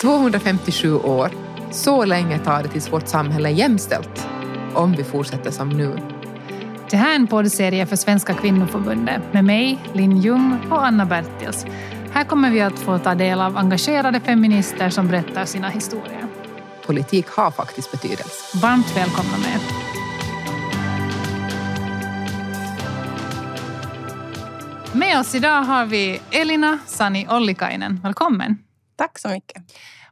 257 år. Så länge tar det tills vårt samhälle är jämställt. Om vi fortsätter som nu. Det här är en poddserie för Svenska kvinnoförbundet med mig, Linn Ljung och Anna Bertils. Här kommer vi att få ta del av engagerade feminister som berättar sina historier. Politik har faktiskt betydelse. Varmt välkomna med. Med oss idag har vi Elina Sani Ollikainen. Välkommen. Tack så mycket.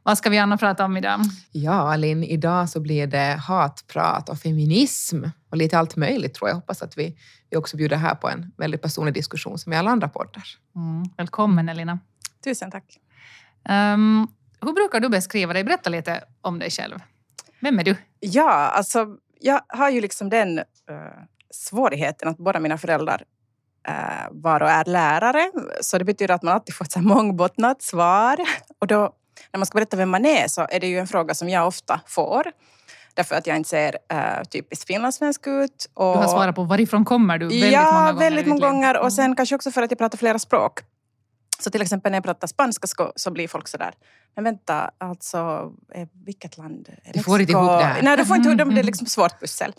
Vad ska vi Anna prata om idag? Ja, Linn, idag så blir det hatprat och feminism och lite allt möjligt tror jag. Jag hoppas att vi, vi också bjuder här på en väldigt personlig diskussion som i alla andra poddar. Mm. Välkommen Elina. Tusen tack. Um, hur brukar du beskriva dig? Berätta lite om dig själv. Vem är du? Ja, alltså jag har ju liksom den uh, svårigheten att båda mina föräldrar uh, var och är lärare. Så det betyder att man alltid får ett mångbottnat svar. Och då när man ska berätta vem man är så är det ju en fråga som jag ofta får. Därför att jag inte ser uh, typiskt finlandssvensk ut. Och, du har svarat på varifrån kommer du väldigt ja, många gånger. väldigt många gånger. Och sen kanske också för att jag pratar flera språk. Så till exempel när jag pratar spanska så blir folk sådär, men vänta, alltså vilket land? Du får inte ihop det här. Nej, du får inte ihop det. Det är liksom svårt pussel.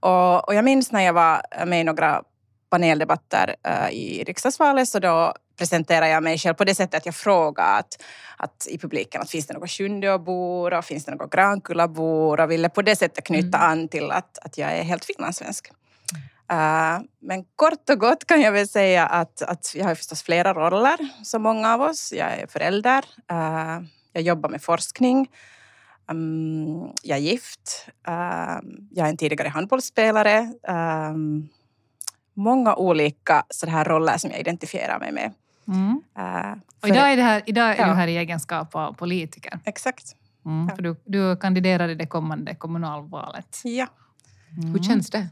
Och, och jag minns när jag var med i några paneldebatter uh, i riksdagsvalet så då presenterar jag mig själv på det sättet att jag frågar att, att i publiken att finns det något Sjundeåbor och finns det något Grankullabor och ville på det sättet knyta mm. an till att, att jag är helt finlandssvensk. Uh, men kort och gott kan jag väl säga att, att jag har förstås flera roller som många av oss. Jag är förälder, uh, jag jobbar med forskning, um, jag är gift, uh, jag är en tidigare handbollsspelare. Um, många olika så här roller som jag identifierar mig med. Mm. Uh, och idag är, det här, idag är ja. du här i egenskap av politiker. Exakt. Mm, ja. för du, du kandiderar i det kommande kommunalvalet. Ja. Mm. Hur känns det?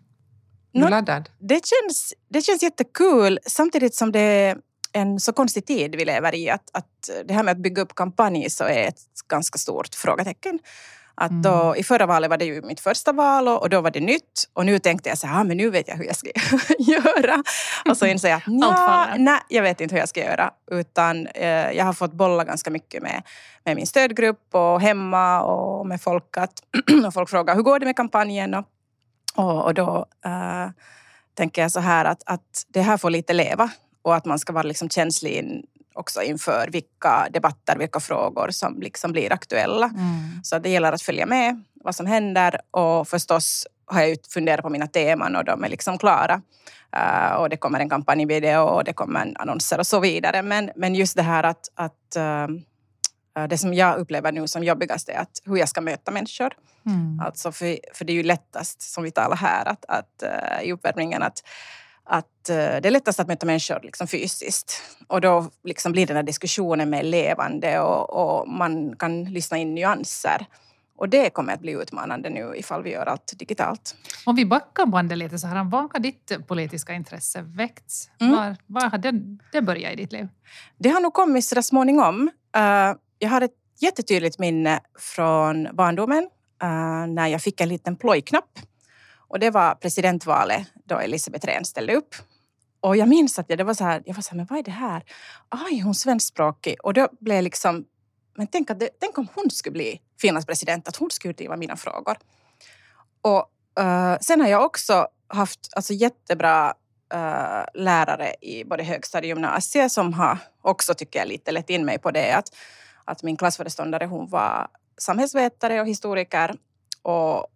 Du är laddad? Det känns, det känns jättekul samtidigt som det är en så konstig tid vi lever i. Att, att det här med att bygga upp kampanj så är ett ganska stort frågetecken. Att då, mm. I förra valet var det ju mitt första val och, då var det nytt. Och nu tänkte jag så här, ah, men nu vet jag hur jag ska göra. Och så inser jag att nej, jag vet inte hur jag ska göra. Utan eh, jag har fått bolla ganska mycket med, med min stödgrupp och hemma och med folk. Att, och folk frågar, hur går det med kampanjen? Och, och, och då eh, tänker jag så här att, att det här får lite leva och att man ska vara liksom känslig också inför vilka debatter, vilka frågor som liksom blir aktuella. Mm. Så det gäller att följa med vad som händer och förstås har jag funderat på mina teman och de är liksom klara. Uh, och det kommer en kampanjvideo och det kommer annonser och så vidare. Men, men just det här att, att uh, det som jag upplever nu som jobbigast är att hur jag ska möta människor. Mm. Alltså för, för det är ju lättast, som vi talar här, att, att uh, i uppvärmningen att att eh, det är lättast att möta människor liksom fysiskt. Och då liksom blir den här diskussionen mer levande och, och, man kan lyssna in nyanser. Och det kommer att bli utmanande nu ifall vi gör allt digitalt. Om vi backar bandet lite så här, var har ditt politiska intresse väckts? Mm. Var, var har det, det börjat i ditt liv? Det har nog kommit så småningom. Uh, jag har ett jättetydligt minne från barndomen uh, när jag fick en liten plojknapp och det var presidentvalet då Elisabeth Rehn ställde upp. Och jag minns att jag, det var så här, jag var så här, men vad är det här? Aj, hon är svenskspråkig. Och då blev jag liksom, men tänk, att det, tänk om hon skulle bli Finlands president, att hon skulle driva mina frågor. Och uh, sen har jag också haft alltså, jättebra uh, lärare i både högstadie och gymnasiet som har också, tycker jag, lite lett in mig på det. Att, att min klassföreståndare hon var samhällsvetare och historiker och,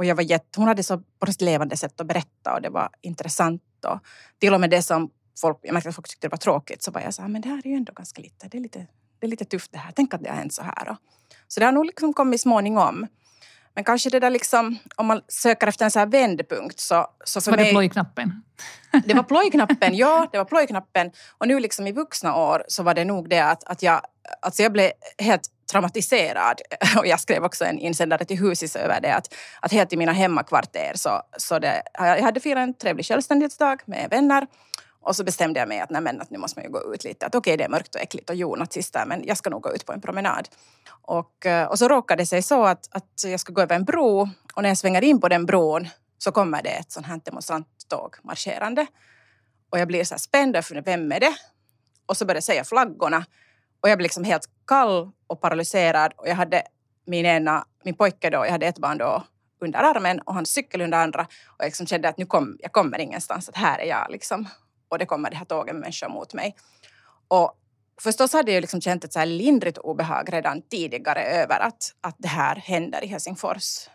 och jag var jätte, hon hade så på ett levande sätt att berätta och det var intressant. Och till och med det som folk, jag märkte att folk tyckte det var tråkigt så var jag så här, men det här är ju ändå ganska lite, det är lite, det är lite tufft det här. Tänk att det har hänt så här. Och, så det har nog liksom kommit småningom. Men kanske det där liksom, om man söker efter en så här vändpunkt så... så för var mig, det plojknappen? Det var plojknappen, ja. Det var plojknappen. Och nu liksom i vuxna år så var det nog det att, att jag, alltså jag blev helt traumatiserad. Och jag skrev också en insändare till Husis över det att, att helt i mina hemmakvarter så, så det, jag hade firat en trevlig självständighetsdag med vänner och så bestämde jag mig att, nej, men, att nu måste man ju gå ut lite. Att okej, okay, det är mörkt och äckligt och jonazist där, men jag ska nog gå ut på en promenad. Och, eh, och så råkade det sig så att, att jag ska gå över en bro och när jag svänger in på den bron så kommer det ett sånt här demonstranttåg marscherande. Och jag blir så här spänd, för vem är det? Och så börjar jag säga flaggorna och jag blir liksom helt kall och paralyserad och jag hade min ena, min pojke då, jag hade ett barn då under armen och hans cykel under andra och jag liksom kände att nu kom, jag kommer ingenstans, att här är jag liksom. Och det kommer det här tåget med människor mot mig. Och förstås hade jag liksom känt ett så här lindrigt obehag redan tidigare över att, att det här händer i Helsingfors.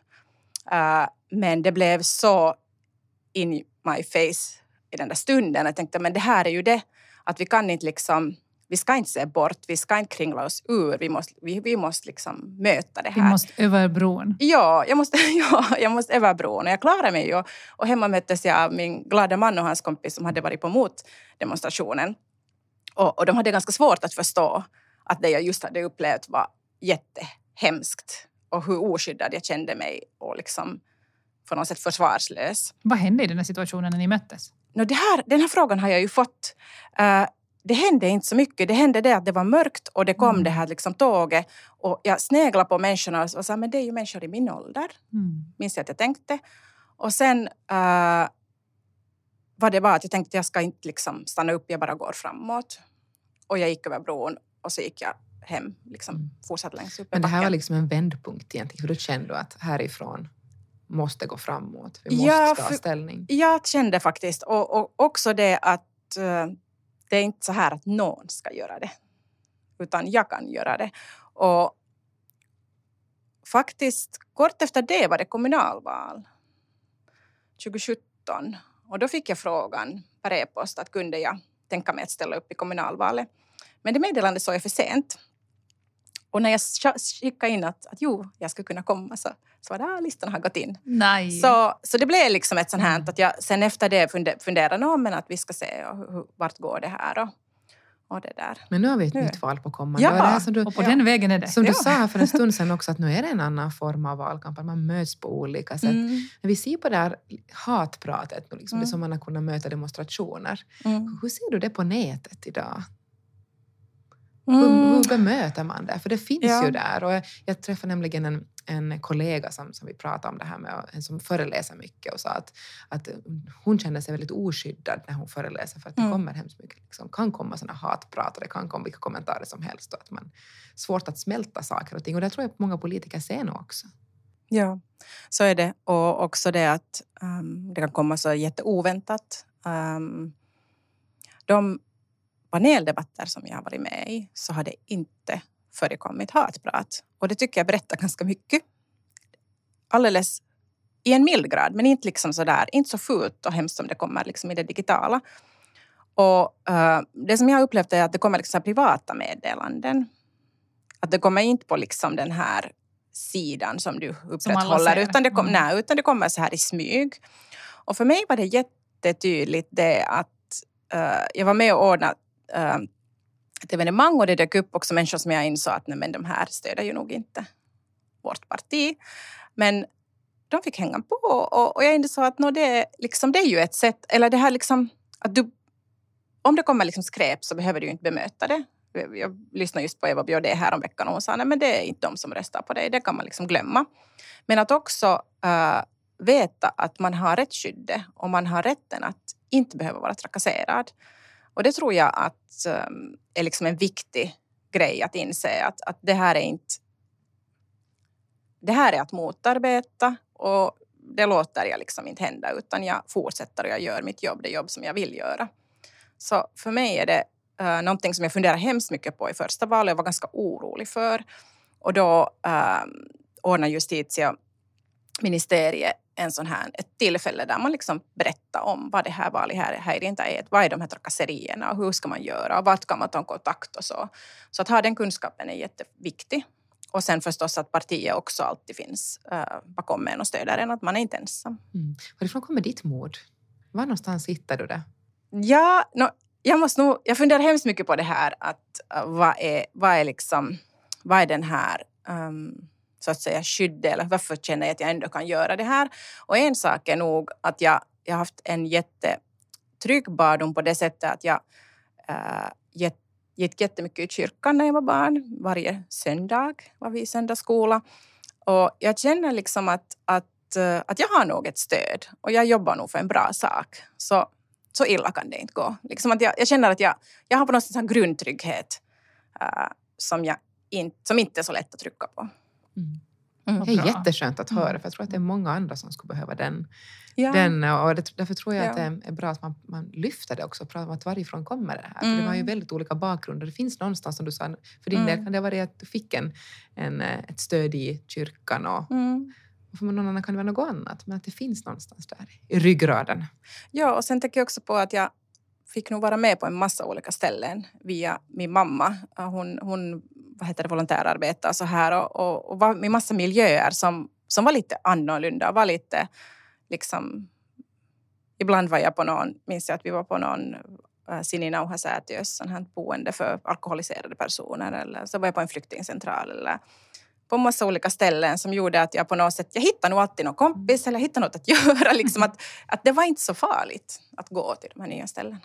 Uh, men det blev så in my face i den där stunden. Jag tänkte men det här är ju det att vi kan inte liksom vi ska inte se bort, vi ska inte kringla oss ur, vi måste, vi, vi måste liksom möta det här. Vi måste över bron. Ja, jag måste, ja, jag måste över bron och jag klarade mig ju. Och hemma möttes jag av min glada man och hans kompis som hade varit på motdemonstrationen. Och, och de hade ganska svårt att förstå att det jag just hade upplevt var jättehemskt och hur oskyddad jag kände mig och liksom på något sätt försvarslös. Vad hände i den här situationen när ni möttes? No, det här, den här frågan har jag ju fått. Uh, det hände inte så mycket. Det hände det att det var mörkt och det kom mm. det här liksom tåget och jag sneglade på människorna och sa men det är ju människor i min ålder. Mm. Minns jag att jag tänkte. Och sen uh, vad det var att jag tänkte jag ska inte liksom stanna upp, jag bara går framåt. Och jag gick över bron och så gick jag hem, liksom mm. fortsatte längs upp Men det här var liksom en vändpunkt egentligen, för du kände att härifrån måste gå framåt, vi måste ja, ta ställning. Jag kände faktiskt, och, och också det att uh, det är inte så här att någon ska göra det, utan jag kan göra det. Och faktiskt kort efter det var det kommunalval 2017 och då fick jag frågan per e-post att kunde jag tänka mig att ställa upp i kommunalvalet. Men det meddelandet såg jag för sent. Och när jag skickade in att, att jo, jag skulle kunna komma så, så var det ah, listan har gått in. Nej. Så, så det blev liksom ett sånt här att jag sen efter det funderade om att vi ska se hur, vart går det här och, och det där. Men nu har vi ett nu. nytt val på kommande. Ja, det du, och på ja. den vägen är det. Som du ja. sa för en stund sedan också att nu är det en annan form av valkamp, man möts på olika sätt. Mm. Men vi ser på det här hatpratet, liksom, mm. det som man har kunnat möta demonstrationer. Mm. Hur ser du det på nätet idag? Mm. Hur, hur bemöter man det? För det finns ja. ju där. Och jag, jag träffade nämligen en, en kollega som, som vi pratade om det här med, en som föreläser mycket och sa att, att hon känner sig väldigt oskyddad när hon föreläser för att det mm. kommer hemskt mycket, liksom, kan komma sådana hatprat och det kan komma vilka kommentarer som helst och att man svårt att smälta saker och ting. Och det tror jag att många politiker ser nu också. Ja, så är det. Och också det att um, det kan komma så jätteoväntat. Um, de paneldebatter som jag har varit med i så har det inte förekommit hatprat. Och det tycker jag berättar ganska mycket. Alldeles i en mild grad, men inte liksom sådär, inte så fult och hemskt som det kommer liksom i det digitala. Och uh, det som jag har upplevt är att det kommer liksom privata meddelanden. Att det kommer inte på liksom den här sidan som du upprätthåller, utan det, kom, mm. nej, utan det kommer så här i smyg. Och för mig var det jättetydligt det att uh, jag var med och ordnade Ähm, ett evenemang och det dök upp också människor som jag insåg att nej, men de här stöder ju nog inte vårt parti. Men de fick hänga på och, och jag insåg att no, det, liksom, det är ju ett sätt, eller det här liksom att du, om det kommer liksom skräp så behöver du ju inte bemöta det. Jag lyssnade just på Eva Björde här om veckan och hon sa nej men det är inte de som röstar på dig, det kan man liksom glömma. Men att också uh, veta att man har rätt skydde och man har rätten att inte behöva vara trakasserad. Och det tror jag att um, är liksom en viktig grej att inse att, att det här är inte... Det här är att motarbeta och det låter jag liksom inte hända utan jag fortsätter och jag gör mitt jobb, det jobb som jag vill göra. Så för mig är det uh, någonting som jag funderar hemskt mycket på i första valet. Jag var ganska orolig för. Och då uh, ordnade justitie ministeriet en sån här, ett tillfälle där man liksom berättar om vad det här valet här, här inte är. Vad är de här trakasserierna och hur ska man göra och vart kan man ta kontakt och så. Så att ha den kunskapen är jätteviktig. Och sen förstås att partiet också alltid finns uh, bakom en och stöder en, att man är inte ensam. Mm. Varifrån kommer ditt mod? Var någonstans hittar du det? Ja, no, jag, måste nog, jag funderar hemskt mycket på det här att uh, vad, är, vad, är liksom, vad är den här um, så att säga skydd eller varför känner jag att jag ändå kan göra det här? Och en sak är nog att jag, jag har haft en jättetrygg barndom på det sättet att jag äh, gett, gick jättemycket i kyrkan när jag var barn. Varje söndag var vi i söndagsskola. Och jag känner liksom att, att, eh, att jag har nog ett stöd och jag jobbar nog för en bra sak. Så, så illa kan det inte gå. Liksom att jag, jag känner att jag, jag har på något sätt en grundtrygghet äh, som jag in, som inte är så lätt att trycka på. Mm. Mm. Det är jätteskönt att höra, mm. för jag tror att det är många andra som skulle behöva den. Ja. den och det, därför tror jag ja. att det är bra att man, man lyfter det också och pratar om att varifrån kommer det här. Mm. För det var ju mm. väldigt olika bakgrunder. Det finns någonstans, som du sa, för din mm. del kan det varit att du fick en, en, eh, ett stöd i kyrkan och, mm. och för någon annan kan det vara något annat. Men att det finns någonstans där i ryggraden. Ja, och sen tänker jag också på att jag fick nog vara med på en massa olika ställen via min mamma. Hon, hon vad heter det, volontärarbetade så här och, och, och var i massa miljöer som, som var lite annorlunda. Var lite liksom... Ibland var jag på någon, minns jag att vi var på någon äh, Sininauhasäätiös boende för alkoholiserade personer eller så var jag på en flyktingcentral eller på massa olika ställen som gjorde att jag på något sätt, jag hittade nog alltid någon kompis eller jag hittade något att göra. Liksom att, att det var inte så farligt att gå till de här nya ställena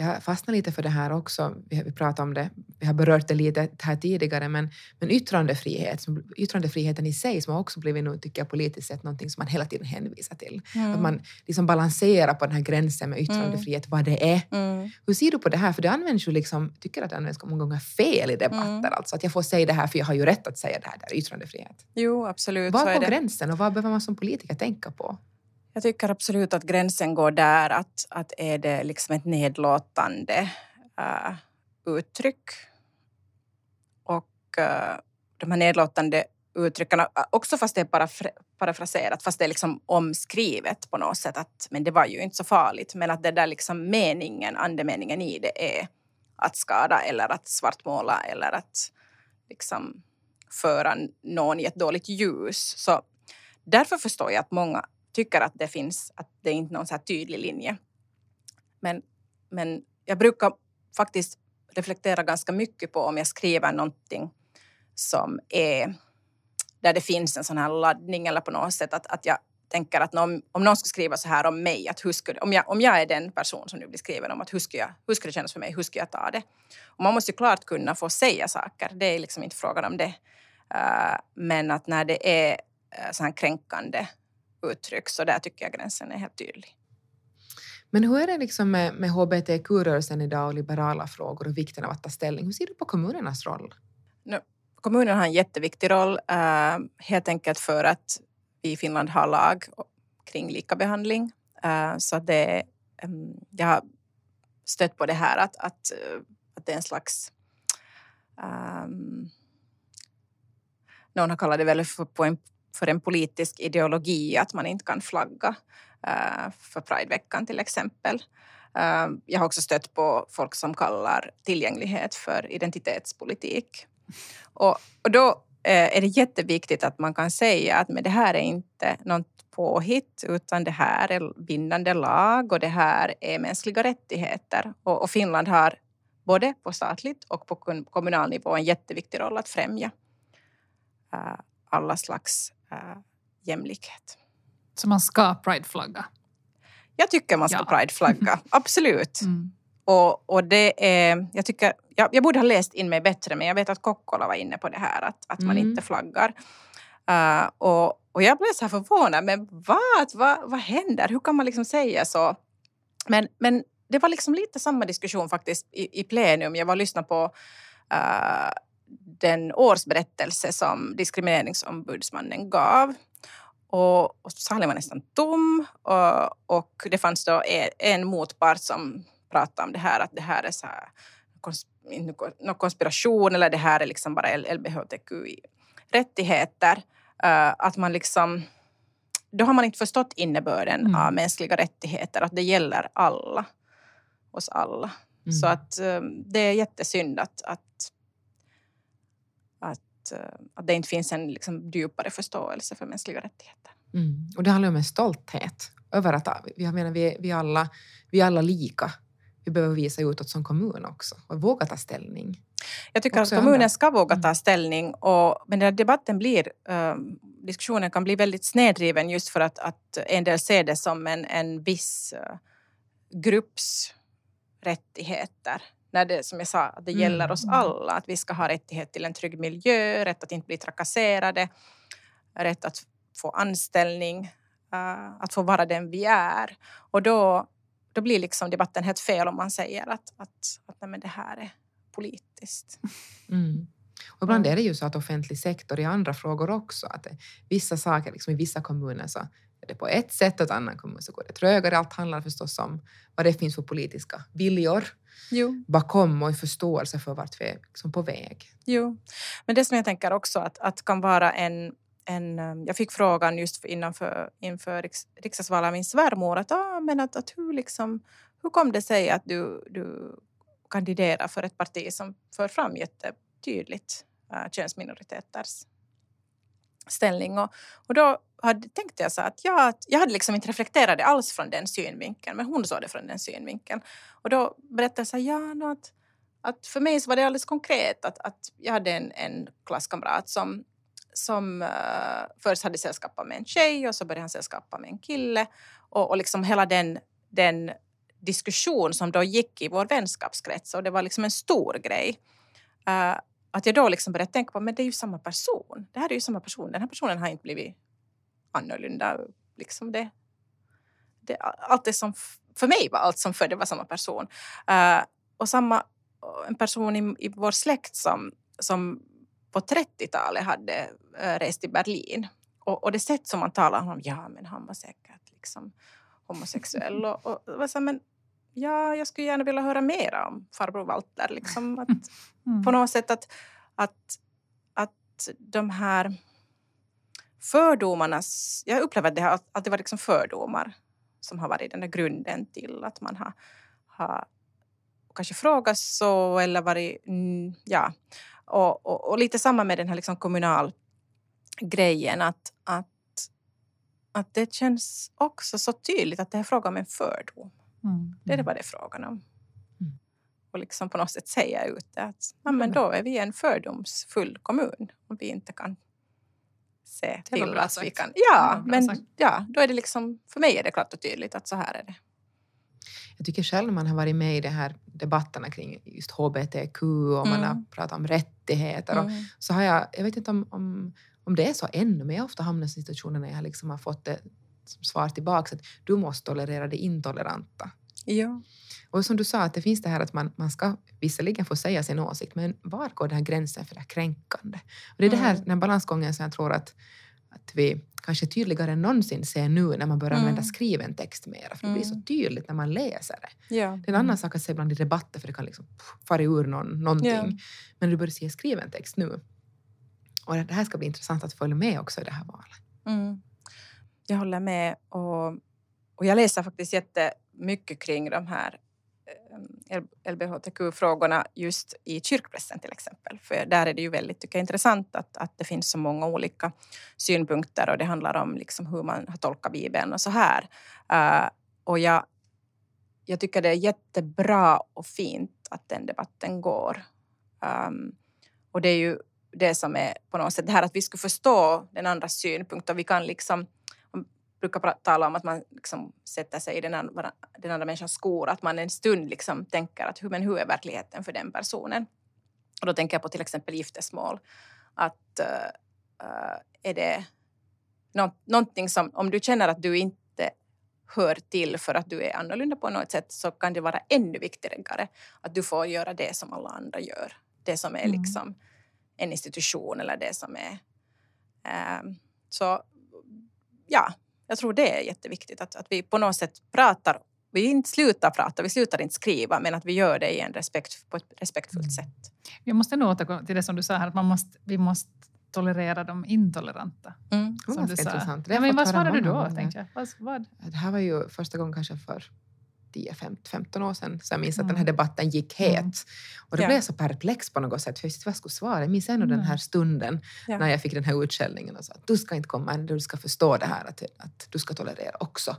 jag fastnar lite för det här också, vi, pratade om det, vi har berört det lite här tidigare, men, men yttrandefrihet, som, yttrandefriheten i sig som har också blivit nu, tycker jag, politiskt sett någonting som man hela tiden hänvisar till. Mm. Att man liksom balanserar på den här gränsen med yttrandefrihet, mm. vad det är. Mm. Hur ser du på det här? För det används ju liksom, tycker att det används många gånger fel i debatter. Mm. Alltså att jag får säga det här för jag har ju rätt att säga det här, det är yttrandefrihet. Jo, absolut. Var går gränsen och vad behöver man som politiker tänka på? Jag tycker absolut att gränsen går där att, att är det liksom ett nedlåtande uh, uttryck och uh, de här nedlåtande uttrycken, eh, också fast det är parafra parafraserat, fast det är liksom omskrivet på något sätt att men det var ju inte så farligt, men att det där liksom meningen, andemeningen i det är att skada eller att svartmåla eller att liksom föra någon i ett dåligt ljus. Så därför förstår jag att många tycker att det finns, att det är inte är någon så tydlig linje. Men, men jag brukar faktiskt reflektera ganska mycket på om jag skriver någonting som är där det finns en sån här laddning eller på något sätt att, att jag tänker att om, om någon skulle skriva så här om mig, att hur skulle, om, jag, om jag är den person som nu blir skriven om, att hur skulle, jag, hur skulle det kännas för mig, hur skulle jag ta det? Och man måste ju klart kunna få säga saker, det är liksom inte frågan om det. Uh, men att när det är uh, så här kränkande uttryck. Så där tycker jag gränsen är helt tydlig. Men hur är det liksom med, med hbtq-rörelsen idag och liberala frågor och vikten av att ta ställning? Hur ser du på kommunernas roll? No, kommunen har en jätteviktig roll, uh, helt enkelt för att vi i Finland har lag kring likabehandling. Uh, så det, um, jag har stött på det här att, att, uh, att det är en slags um, någon har kallat det väl för på en för en politisk ideologi att man inte kan flagga eh, för Prideveckan till exempel. Eh, jag har också stött på folk som kallar tillgänglighet för identitetspolitik. Och, och då eh, är det jätteviktigt att man kan säga att men det här är inte något påhitt utan det här är bindande lag och det här är mänskliga rättigheter. Och, och Finland har både på statligt och på kommunal nivå en jätteviktig roll att främja alla slags äh, jämlikhet. Så man ska prideflagga? Jag tycker man ska ja. prideflagga, absolut. Mm. Och, och det är, jag, tycker, jag, jag, borde ha läst in mig bättre men jag vet att Kokkola var inne på det här att, att man mm. inte flaggar. Uh, och, och jag blev så här förvånad, men vad, vad, vad händer? Hur kan man liksom säga så? Men, men det var liksom lite samma diskussion faktiskt i, i plenum. Jag var och lyssnade på uh, den årsberättelse som diskrimineringsombudsmannen gav. Och, och salen var nästan tom och, och det fanns då en, en motpart som pratade om det här att det här är så här, någon konspiration eller det här är liksom bara LBHTQI-rättigheter. Uh, att man liksom, då har man inte förstått innebörden mm. av mänskliga rättigheter, att det gäller alla, oss alla. Mm. Så att um, det är jättesynd att, att att, eh, att det inte finns en liksom, djupare förståelse för mänskliga rättigheter. Mm. Och det handlar om en stolthet över att jag menar, vi, vi, alla, vi alla lika. Vi behöver visa utåt som kommun också och våga ta ställning. Jag tycker också att kommunen ska våga ta mm. ställning och, men den debatten blir, uh, diskussionen kan bli väldigt sneddriven just för att, att en del ser det som en, en viss uh, grupps rättigheter när det, som jag sa, att det gäller oss mm. alla. Att vi ska ha rättighet till en trygg miljö, rätt att inte bli trakasserade, rätt att få anställning, uh, att få vara den vi är. Och då, då blir liksom debatten helt fel om man säger att, att, att nej, det här är politiskt. Mm. Och ibland är det ju så att offentlig sektor i andra frågor också, att vissa saker liksom, i vissa kommuner så det på ett sätt och i annan kommun så går det trögare. Allt handlar förstås om vad det finns för politiska viljor Jo. bakom och förståelse för vart vi är liksom på väg. Jo, men det som jag tänker också att, att kan vara en, en... um, Jag fick frågan just innanför, inför riks, riksdagsvalet av min svärmor att, ah, men att, att hur, liksom, hur kom det sig att du, du kandiderar för ett parti som för fram jättetydligt uh, könsminoriteters ställning. Och, och då hade, tänkte jag så att, jag, jag hade liksom inte reflekterat det alls från den synvinkeln, men hon såg det från den synvinkeln. Och då berättade jag så här, ja, no, att, att för mig så var det alldeles konkret att, att jag hade en, en klasskamrat som, som uh, först hade sällskapat med en tjej och så började han sällskapa med en kille. Och, och liksom hela den, den diskussion som då gick i vår vänskapskrets och det var liksom en stor grej. Uh, att jag då liksom började tänka på men det är ju samma person. Det här är ju samma person. Den här personen har inte blivit annorlunda. Liksom det, det, allt det som för mig var allt som för det var samma person. Uh, och samma en person i, i vår släkt som, som på 30-talet hade uh, rest till Berlin. Och, och det sätt som man talar om, ja men han var säkert liksom homosexuell. Och, och, och så, men, ja, jag skulle gärna vilja höra mer om farbror Walter. Liksom, att, Mm. På något sätt att, att, att de här fördomarnas... Jag upplever att det har alltid varit liksom fördomar som har varit den där grunden till att man har, har kanske frågat så eller varit... Mm, ja. Och, och, och, lite samma med den här liksom kommunalgrejen att, att, att det känns också så tydligt att det är fråga om en fördom. Mm. Det är vad det är frågan om. Mm. Och liksom på något sätt säga ut det att ja, men då är vi en fördomsfull kommun om vi inte kan se till bra att vi sagt. kan... Det var Ja, men sagt. ja, då är det liksom... För mig är det klart och tydligt att så här är det. Jag tycker själv när man har varit med i de här debatterna kring just hbtq och man har Mm. pratat om rättigheter och Mm. så har jag, jag vet inte om, om, om det är så ännu, men jag har ofta hamnat i situationer när jag liksom har fått det som svar tillbaka att du måste tolerera det intoleranta. Ja. Och som du sa, att det finns det här att man, man ska visserligen få säga sin åsikt, men var går den här gränsen för det här kränkande? Och det är det här, Mm. den här balansgången som jag tror att, att vi kanske tydligare än någonsin ser nu när man börjar Mm. använda skriven text mer, för det blir så Mm. tydligt när man läser det. ja. Det är en annan sak att säga ibland i debatter, för det kan liksom fara ur någon, någonting. Ja. Men du börjar se skriven text nu. Och det här ska bli intressant att följa med också i det här valet. Mm. Jag håller med. Och, och jag läser faktiskt jättemycket kring de här Ehm, LBHTQ-frågorna just i kyrkpressen till exempel. För där är det ju väldigt tycker jag, intressant att, att det finns så många olika synpunkter och det handlar om liksom hur man har tolkat Bibeln och så här. Uh, och jag, jag tycker det är jättebra och fint att den debatten går. Um, och det är ju det som är på något sätt det här att vi ska förstå den andras synpunkt och vi kan liksom brukar pra- tala om att man liksom sätter sig i den andra, den andra människans skor, att man en stund liksom tänker att hur, men hur är verkligheten för den personen? Och då tänker jag på till exempel giftesmål. Att uh, uh, är det nå- någonting som, om du känner att du inte hör till för att du är annorlunda på något sätt så kan det vara ännu viktigare att du får göra det som alla andra gör. Det som är Mm. liksom en institution eller det som är... ehm, så ja, jag tror det är jätteviktigt att, att vi på något sätt pratar. Vi inte slutar prata, vi slutar inte skriva men att vi gör det i en respekt, på ett respektfullt Mm. sätt. Jag måste nog återgå till det som du sa här, att man måste, vi måste tolerera de intoleranta. Mm. Som du sa. intressant. Ja, men vad svarade du då? Tänkte jag. Vad, vad? Det här var ju första gången kanske för 10-15 år sedan. Så jag minns att Mm. den här debatten gick het. Mm. Och då Ja. blev jag så perplex på något sätt. För jag visste vad jag skulle svara. Jag minns ännu den Mm. här stunden Ja. när jag fick den här utskällningen och sa att du ska inte komma än, du ska förstå det här att, att du ska tolerera också.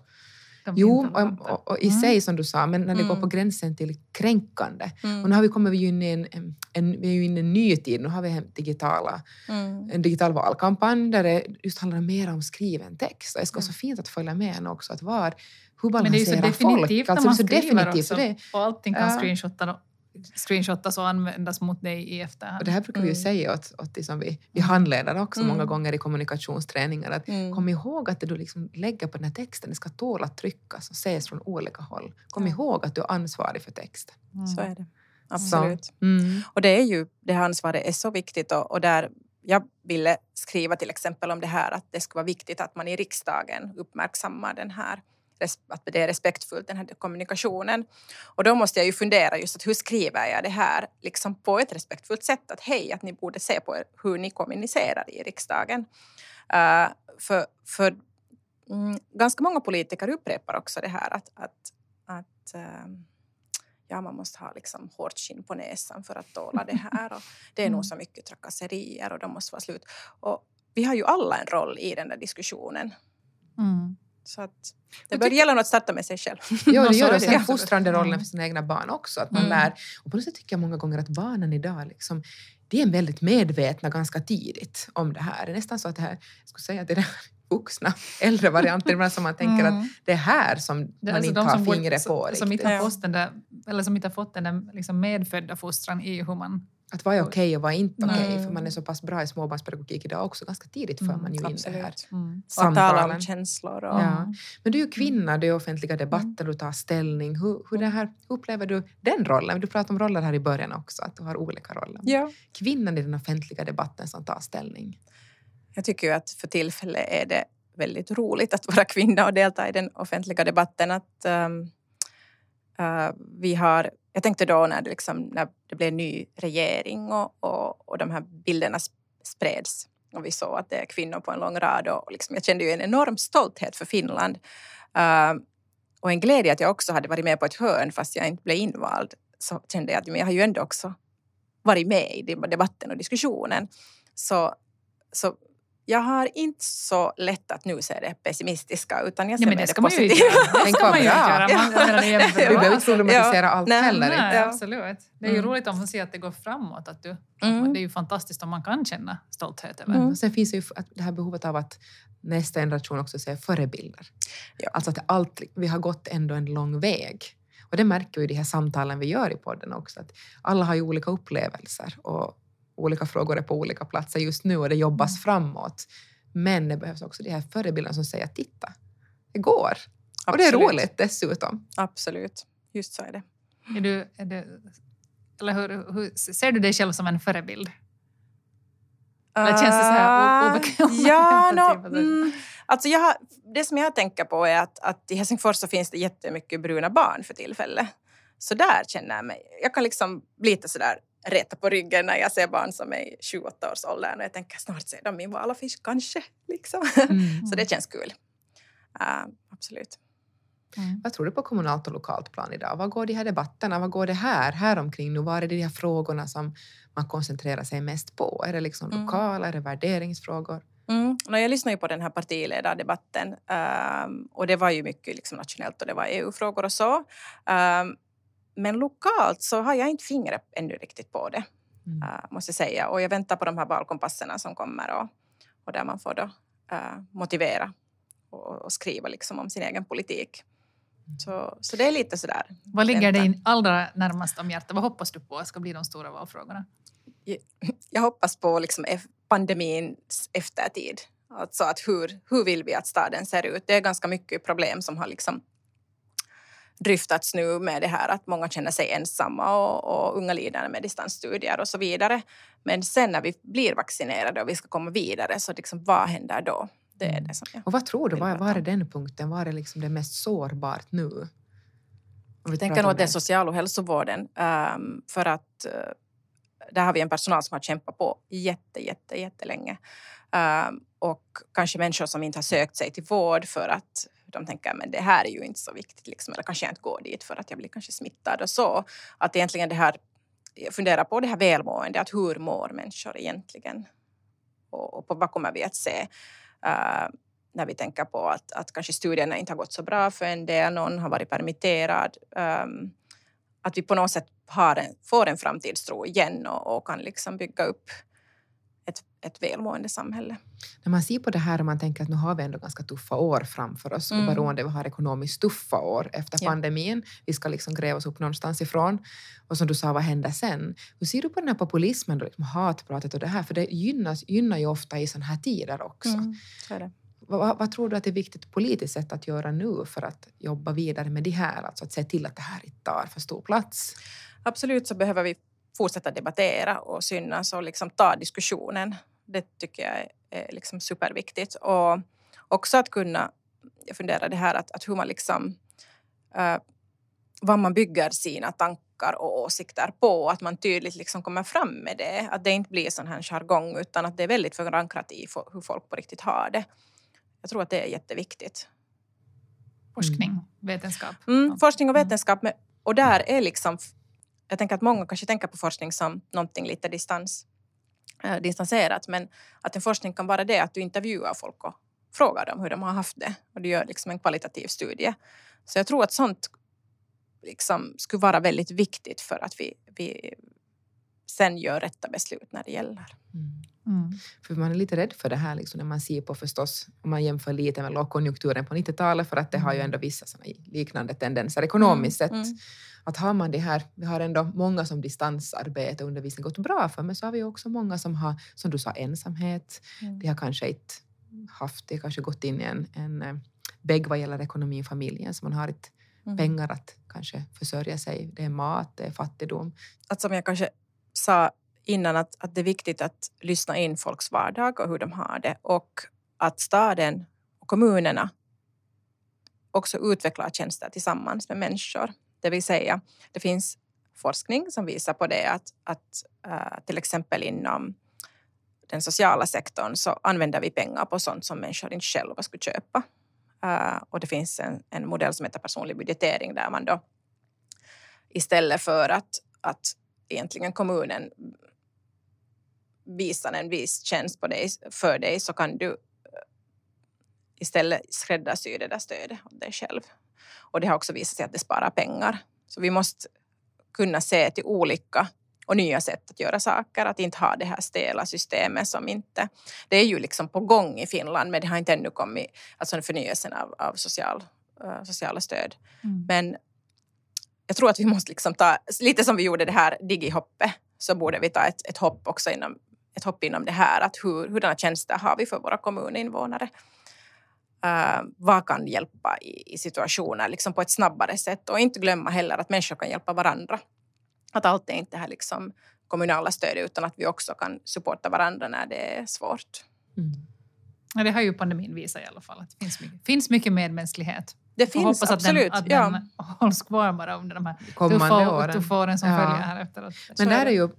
De Jo, och, och, och i Mm. sig som du sa, men när det går Mm. på gränsen till kränkande. Mm. Och nu har vi kommit in i en, en, vi är inne i en ny tid. Nu har vi en, digitala, Mm. en digital valkampanj där det just handlar mer om skriven text. Och det ska vara Mm. så fint att följa med en också. Att var, hur Men det är ju så balanserar definitivt folk? när Alltså, man det är så skriver också. Och det, Och allting kan Ja. screenshotta, screenshotas och användas mot dig i efterhand. och det här brukar vi ju Mm. säga åt, åt de som vi, vi handledare också Mm. många gånger i kommunikationsträningar. Att Mm. Kom ihåg att det du liksom lägger på den här texten det ska tåla att tryckas och ses från olika håll. Kom Ja. ihåg att du är ansvarig för texten. Mm. Så är det. absolut. Mm. Och det är ju, det här ansvaret är så viktigt och, och där jag ville skriva till exempel om det här att det skulle vara viktigt att man i riksdagen uppmärksammar den här att det är respektfullt, den här kommunikationen. Och då måste jag ju fundera just att hur skriver jag det här liksom på ett respektfullt sätt? Att hej, att ni borde se på hur ni kommunicerar i riksdagen. Uh, för för mm, ganska många politiker upprepar också det här att, att, att uh, ja, man måste ha liksom hårt skinn på näsan för att tåla det här. Och det är nog mm. så mycket trakasserier och de måste vara slut. Och vi har ju alla en roll i den där diskussionen. Mm. Så att det bör gälla att starta med sig själv. Ja, det gör det. Sen fostrande rollen för sina egna barn också. Att man mm. lär. Och på något sätt tycker jag många gånger att barnen idag liksom, de är väldigt medvetna ganska tidigt om det här. Det är nästan så att det här, jag skulle säga att det är vuxna, äldre varianter, som man tänker mm. att det är här som man alltså inte har fingret på. Som, som inte har fått den där, eller som inte har fått den där liksom medfödda fostran i hur man att vad är okej okay och vad är inte okej? Okay? Mm. För man är så pass bra i småbarnspedagogik idag också. Ganska tidigt för man ju in det här mm. samtalen. tala om känslor. Och... Ja. Men du är ju kvinna, du är i offentliga debatter, du tar ställning. Hur, hur, det här, hur upplever du den rollen? Du pratade om roller här i början också, att du har olika roller. Ja. Kvinnan i den offentliga debatten som tar ställning. Jag tycker ju att för tillfället är det väldigt roligt att vara kvinna och delta i den offentliga debatten. Att, um, uh, vi har jag tänkte då när det, liksom, när det blev ny regering och, och, och de här bilderna spreds och vi såg att det är kvinnor på en lång rad och liksom, jag kände ju en enorm stolthet för Finland. Uh, och en glädje att jag också hade varit med på ett hörn fast jag inte blev invald. Så kände jag att men jag har ju ändå också varit med i debatten och diskussionen. Så, så jag har inte så lätt att nu se det pessimistiska utan jag ser ja, men det, det positiva. Det ska man ju göra. Vi behöver inte problematisera allt nej, heller. Nej, ja. absolut. Det är ju mm. roligt om man ser att det går framåt. Att du, mm. Det är ju fantastiskt om man kan känna stolthet över. Mm. Sen finns ju det här behovet av att nästa generation också ser förebilder. Ja. Alltså att allt, vi har gått ändå en lång väg. Och det märker vi i de här samtalen vi gör i podden också. Att alla har ju olika upplevelser och olika frågor är på olika platser just nu och det jobbas mm. framåt. Men det behövs också de här förebilderna som säger titta, det går. Absolut. Och det är roligt dessutom. Absolut, just så är det. Är du, är det eller hur, hur, ser du dig själv som en förebild? Eller känns det så här ah, obekvämt? Ja, no, mm, alltså jag har, det som jag tänker på är att, att i Helsingfors så finns det jättemycket bruna barn för tillfället. Så där känner jag mig. Jag kan liksom bli lite sådär reta på ryggen när jag ser barn som är i 28 års åldern och jag tänker snart ser de min valaffisch kanske. Liksom. Mm. så det känns kul. Uh, absolut. Mm. Vad tror du på kommunalt och lokalt plan idag? Vad går de här debatterna? Vad går det här, här omkring nu? Vad är det de här frågorna som man koncentrerar sig mest på? Är det liksom mm. lokala, är det värderingsfrågor? Mm. Jag lyssnade ju på den här partiledardebatten um, och det var ju mycket liksom nationellt och det var EU-frågor och så. Um, men lokalt så har jag inte fingret ännu riktigt på det, mm. uh, måste jag säga. Och jag väntar på de här valkompasserna som kommer och, och där man får då, uh, motivera och, och, skriva liksom om sin egen politik. Mm. Så, så det är lite sådär. Vad ligger dig allra närmast om hjärtat? Vad hoppas du på ska bli de stora valfrågorna? Jag, jag hoppas på liksom pandemins eftertid. Alltså att hur, hur vill vi att staden ser ut? Det är ganska mycket problem som har liksom dryftats nu med det här att många känner sig ensamma och, och unga lider med distansstudier och så vidare. Men sen när vi blir vaccinerade och vi ska komma vidare, så liksom, vad händer då? Det är det som jag och vad tror du, var, var är den punkten? Var är liksom det mest sårbart nu? Jag tänker nog att det är social och hälsovården. Um, för att uh, där har vi en personal som har kämpat på jätte, jätte, jättelänge. Um, och kanske människor som inte har sökt sig till vård för att de tänker men det här är ju inte så viktigt, liksom, eller kanske jag inte går dit för att jag blir kanske smittad och så. Att egentligen det här, jag funderar på det här välmående, att hur mår människor egentligen? Och, och på vad kommer vi att se? Uh, när vi tänker på att, att kanske studierna inte har gått så bra för en del, någon har varit permitterad. Um, att vi på något sätt har en, får en framtidstro igen och, och kan liksom bygga upp ett, ett välmående samhälle. När man ser på det här och man tänker att nu har vi ändå ganska tuffa år framför oss, mm. oberoende vi har ekonomiskt tuffa år efter ja. pandemin. Vi ska liksom gräva oss upp någonstans ifrån. Och som du sa, vad händer sen? Hur ser du på den här populismen, då, liksom hatpratet och det här? För det gynnas, gynnar ju ofta i sådana här tider också. Mm, så är det. Vad, vad, tror du att det är viktigt politiskt sett att göra nu för att jobba vidare med det här? Alltså att se till att det här inte tar för stor plats? absolut så behöver vi fortsätta debattera och synas och liksom ta diskussionen. Det tycker jag är liksom superviktigt. Och också att kunna, jag funderar det här att, att hur man liksom, uh, vad man bygger sina tankar och åsikter på, att man tydligt liksom kommer fram med det. Att det inte blir sån här jargong utan att det är väldigt förankrat i hur folk på riktigt har det. Jag tror att det är jätteviktigt. Forskning, mm. vetenskap. Mm, forskning och mm. vetenskap. Och där är liksom jag tänker att många kanske tänker på forskning som någonting lite distans, eh, distanserat men att en forskning kan vara det att du intervjuar folk och frågar dem hur de har haft det och du gör liksom en kvalitativ studie. Så jag tror att sånt liksom skulle vara väldigt viktigt för att vi, vi sen gör rätta beslut när det gäller. Mm. Mm. För man är lite rädd för det här liksom, när man ser på förstås, om man jämför lite med lågkonjunkturen på 90-talet, för att det har ju mm. ändå vissa liknande tendenser ekonomiskt mm. sett. Mm. Att har man det här, vi har ändå många som distansarbete och undervisning gått bra för, men så har vi också många som har, som du sa, ensamhet. Mm. De har kanske inte haft, de har kanske gått in i en, en eh, vägg vad gäller ekonomi i familjen, så man har mm. pengar att kanske försörja sig. Det är mat, det är fattigdom. Att som jag kanske sa innan att, att det är viktigt att lyssna in folks vardag och hur de har det och att staden och kommunerna också utvecklar tjänster tillsammans med människor. Det vill säga, det finns forskning som visar på det att, att uh, till exempel inom den sociala sektorn så använder vi pengar på sånt som människor inte själva skulle köpa. Uh, och det finns en, en modell som heter personlig budgetering där man då istället för att, att egentligen kommunen visar en viss tjänst på dig, för dig så kan du eh, istället skräddarsy det där stödet åt dig själv. Och det har också visat sig att det sparar pengar. Så vi måste kunna se till olika och nya sätt att göra saker, att inte ha det här stela systemet som inte... Det är ju liksom på gång i Finland men det har inte ännu kommit, alltså förnyelsen av, av social, uh, sociala stöd. Mm. Men jag tror att vi måste liksom ta, lite som vi gjorde det här digihoppet, så borde vi ta ett, ett hopp också inom, ett hopp inom det här, att hur, hurdana tjänster har vi för våra kommuninvånare? Uh, vad kan hjälpa i, i, situationer liksom på ett snabbare sätt och inte glömma heller att människor kan hjälpa varandra. Att allt är inte här liksom kommunala stöd utan att vi också kan supporta varandra när det är svårt. Mm. Ja, det har ju pandemin visat i alla fall, att det finns mycket, finns mycket medmänsklighet. Det finns hoppas absolut. Att den, att den ja. hålls kvar bara under de här åren. tuffa åren som ja. följer här efteråt. Men där är ju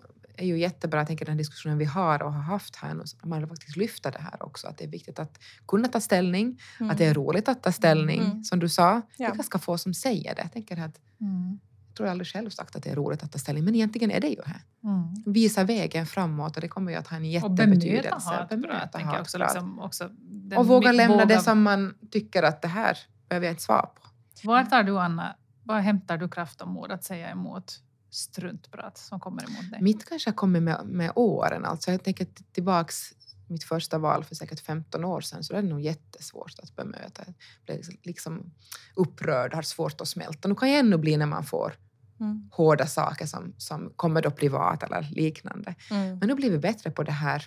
är ju jättebra, jag tänker den diskussionen vi har och har haft här nu, man har faktiskt lyfta det här också, att det är viktigt att kunna ta ställning, mm. att det är roligt att ta ställning, mm. som du sa. Ja. Det är ganska få som säger det. Jag tänker att mm. Jag tror jag aldrig själv sagt att det är roligt att ta ställning, men egentligen är det ju det. Mm. Visa vägen framåt och det kommer ju att ha en jättebetydelse. Och bemöta hatprat. Också, liksom, också och våga lämna våga... det som man tycker att det här behöver jag inte svara på. Var tar du, Anna, var hämtar du kraft och mod att säga emot struntprat som kommer emot dig? Mitt kanske har kommit med, med åren. Alltså jag tänker tillbaks mitt första val för säkert 15 år sedan så är det nog jättesvårt att bemöta. Jag blev liksom, liksom upprörd, har svårt att smälta. Nu kan jag ännu bli när man får mm. hårda saker som, som kommer då privat eller liknande. Mm. Men nu blir vi bättre på det här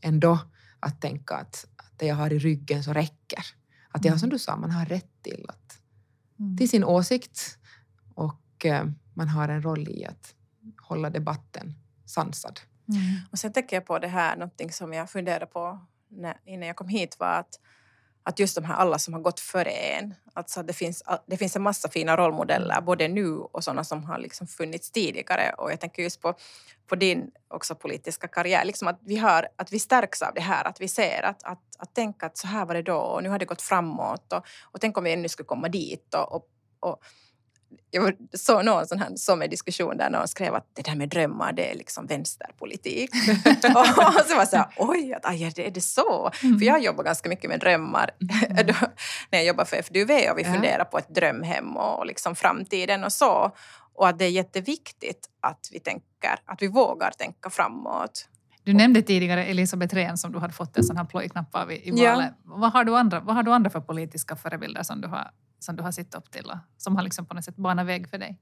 ändå, att tänka att, att det jag har i ryggen så räcker. Att jag, mm. som du sa, man har rätt till, att, mm. till sin åsikt och eh, man har en roll i att hålla debatten sansad. Mm. Och sen tänker jag på det här, någonting som jag funderade på när, innan jag kom hit var att, att just de här alla som har gått före en, alltså det finns, det finns en massa fina rollmodeller både nu och sådana som har liksom funnits tidigare och jag tänker just på, på din också politiska karriär, liksom att, vi har, att vi stärks av det här, att vi ser att, att, att tänka att så här var det då och nu har det gått framåt och, och tänk om vi ännu skulle komma dit och, och, och jag såg någon sån här sommardiskussion där någon skrev att det där med drömmar det är liksom vänsterpolitik. och så var jag så här, oj, att, aj, är det så? Mm. För jag jobbar ganska mycket med drömmar mm. när jag jobbar för FDUV och vi ja. funderar på ett drömhem och liksom framtiden och så. Och att det är jätteviktigt att vi tänker, att vi vågar tänka framåt. Du nämnde tidigare Elisabeth Rehn som du hade fått en sån här plojknapp av i, i valet. Ja. Vad, har du andra, vad har du andra för politiska förebilder som du har som du har sett upp till och som har liksom på något sätt banat väg för dig?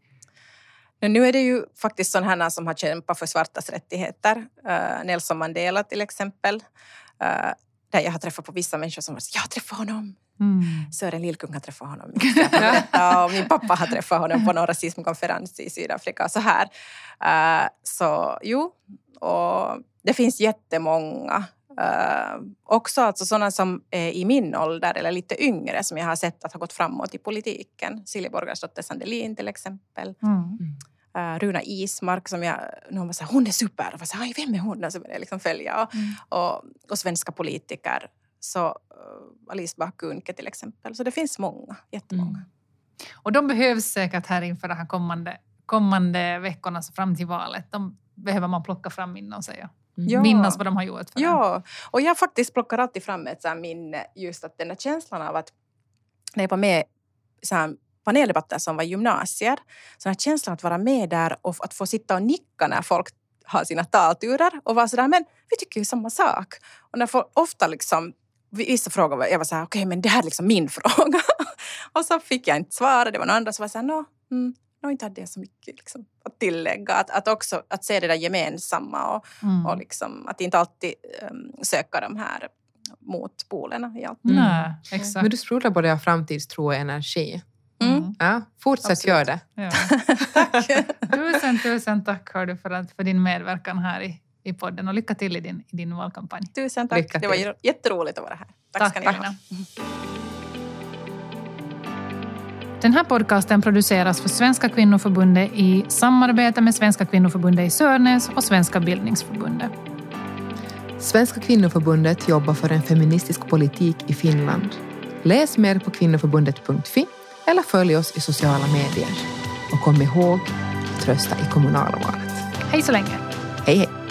Nu är det ju faktiskt sådana som har kämpat för svartas rättigheter. Uh, Nelson Mandela till exempel. Uh, där jag har träffat på vissa människor som har sagt jag träffade honom Mm. Sören Lillkung har träffat honom. och min pappa har träffat honom på någon rasismkonferens i Sydafrika. Så här. Uh, så jo, och det finns jättemånga. Uh, också alltså sådana som är i min ålder eller lite yngre som jag har sett att har gått framåt i politiken. Silja Borgarsdotter Sandelin till exempel. Mm. Uh, Runa Ismark som jag, någon var så här, hon är super. Och var så här, vem är hon? Och så började jag liksom följa. Och, mm. och, och, svenska politiker. Så uh, Alice Bah till exempel. Så det finns många, jättemånga. Mm. Och de behövs säkert här inför de här kommande, kommande veckorna, så fram till valet. De behöver man plocka fram inom sig och ja. minnas vad de har gjort. För ja, och jag faktiskt plockar alltid fram ett så minne, just att den där känslan av att när jag var med så här, paneldebatter som var gymnasier. Så den känslan att vara med där och att få sitta och nicka när folk har sina talturer och vara sådär, men vi tycker ju samma sak. Och när folk ofta liksom, vissa frågor, jag var såhär, okej okay, men det här är liksom min fråga. och så fick jag inte svara, det var några andra som var såhär, nå, mm, no, inte hade jag så mycket liksom, att tillägga. Att, att också att se det där gemensamma och, mm. och liksom, att inte alltid um, söka de här motpolerna i allt. Mm. Nej, exakt. Men du sprudlar både av framtidstro och energi. Mm. Ja, fortsätt Absolut. gör det. Ja. tack. tusen, tusen tack hör för, att, för din medverkan här i, i podden och lycka till i din, i din valkampanj. Tusen tack. Det var jätteroligt att vara här. Tack, tack ska ni ha. Den här podcasten produceras för Svenska kvinnoförbundet i samarbete med Svenska kvinnoförbundet i Sörnäs och Svenska bildningsförbundet. Svenska kvinnoförbundet jobbar för en feministisk politik i Finland. Läs mer på kvinnoförbundet.fi eller följ oss i sociala medier. Och kom ihåg, trösta i kommunalvalet. Hej så länge. Hej hej.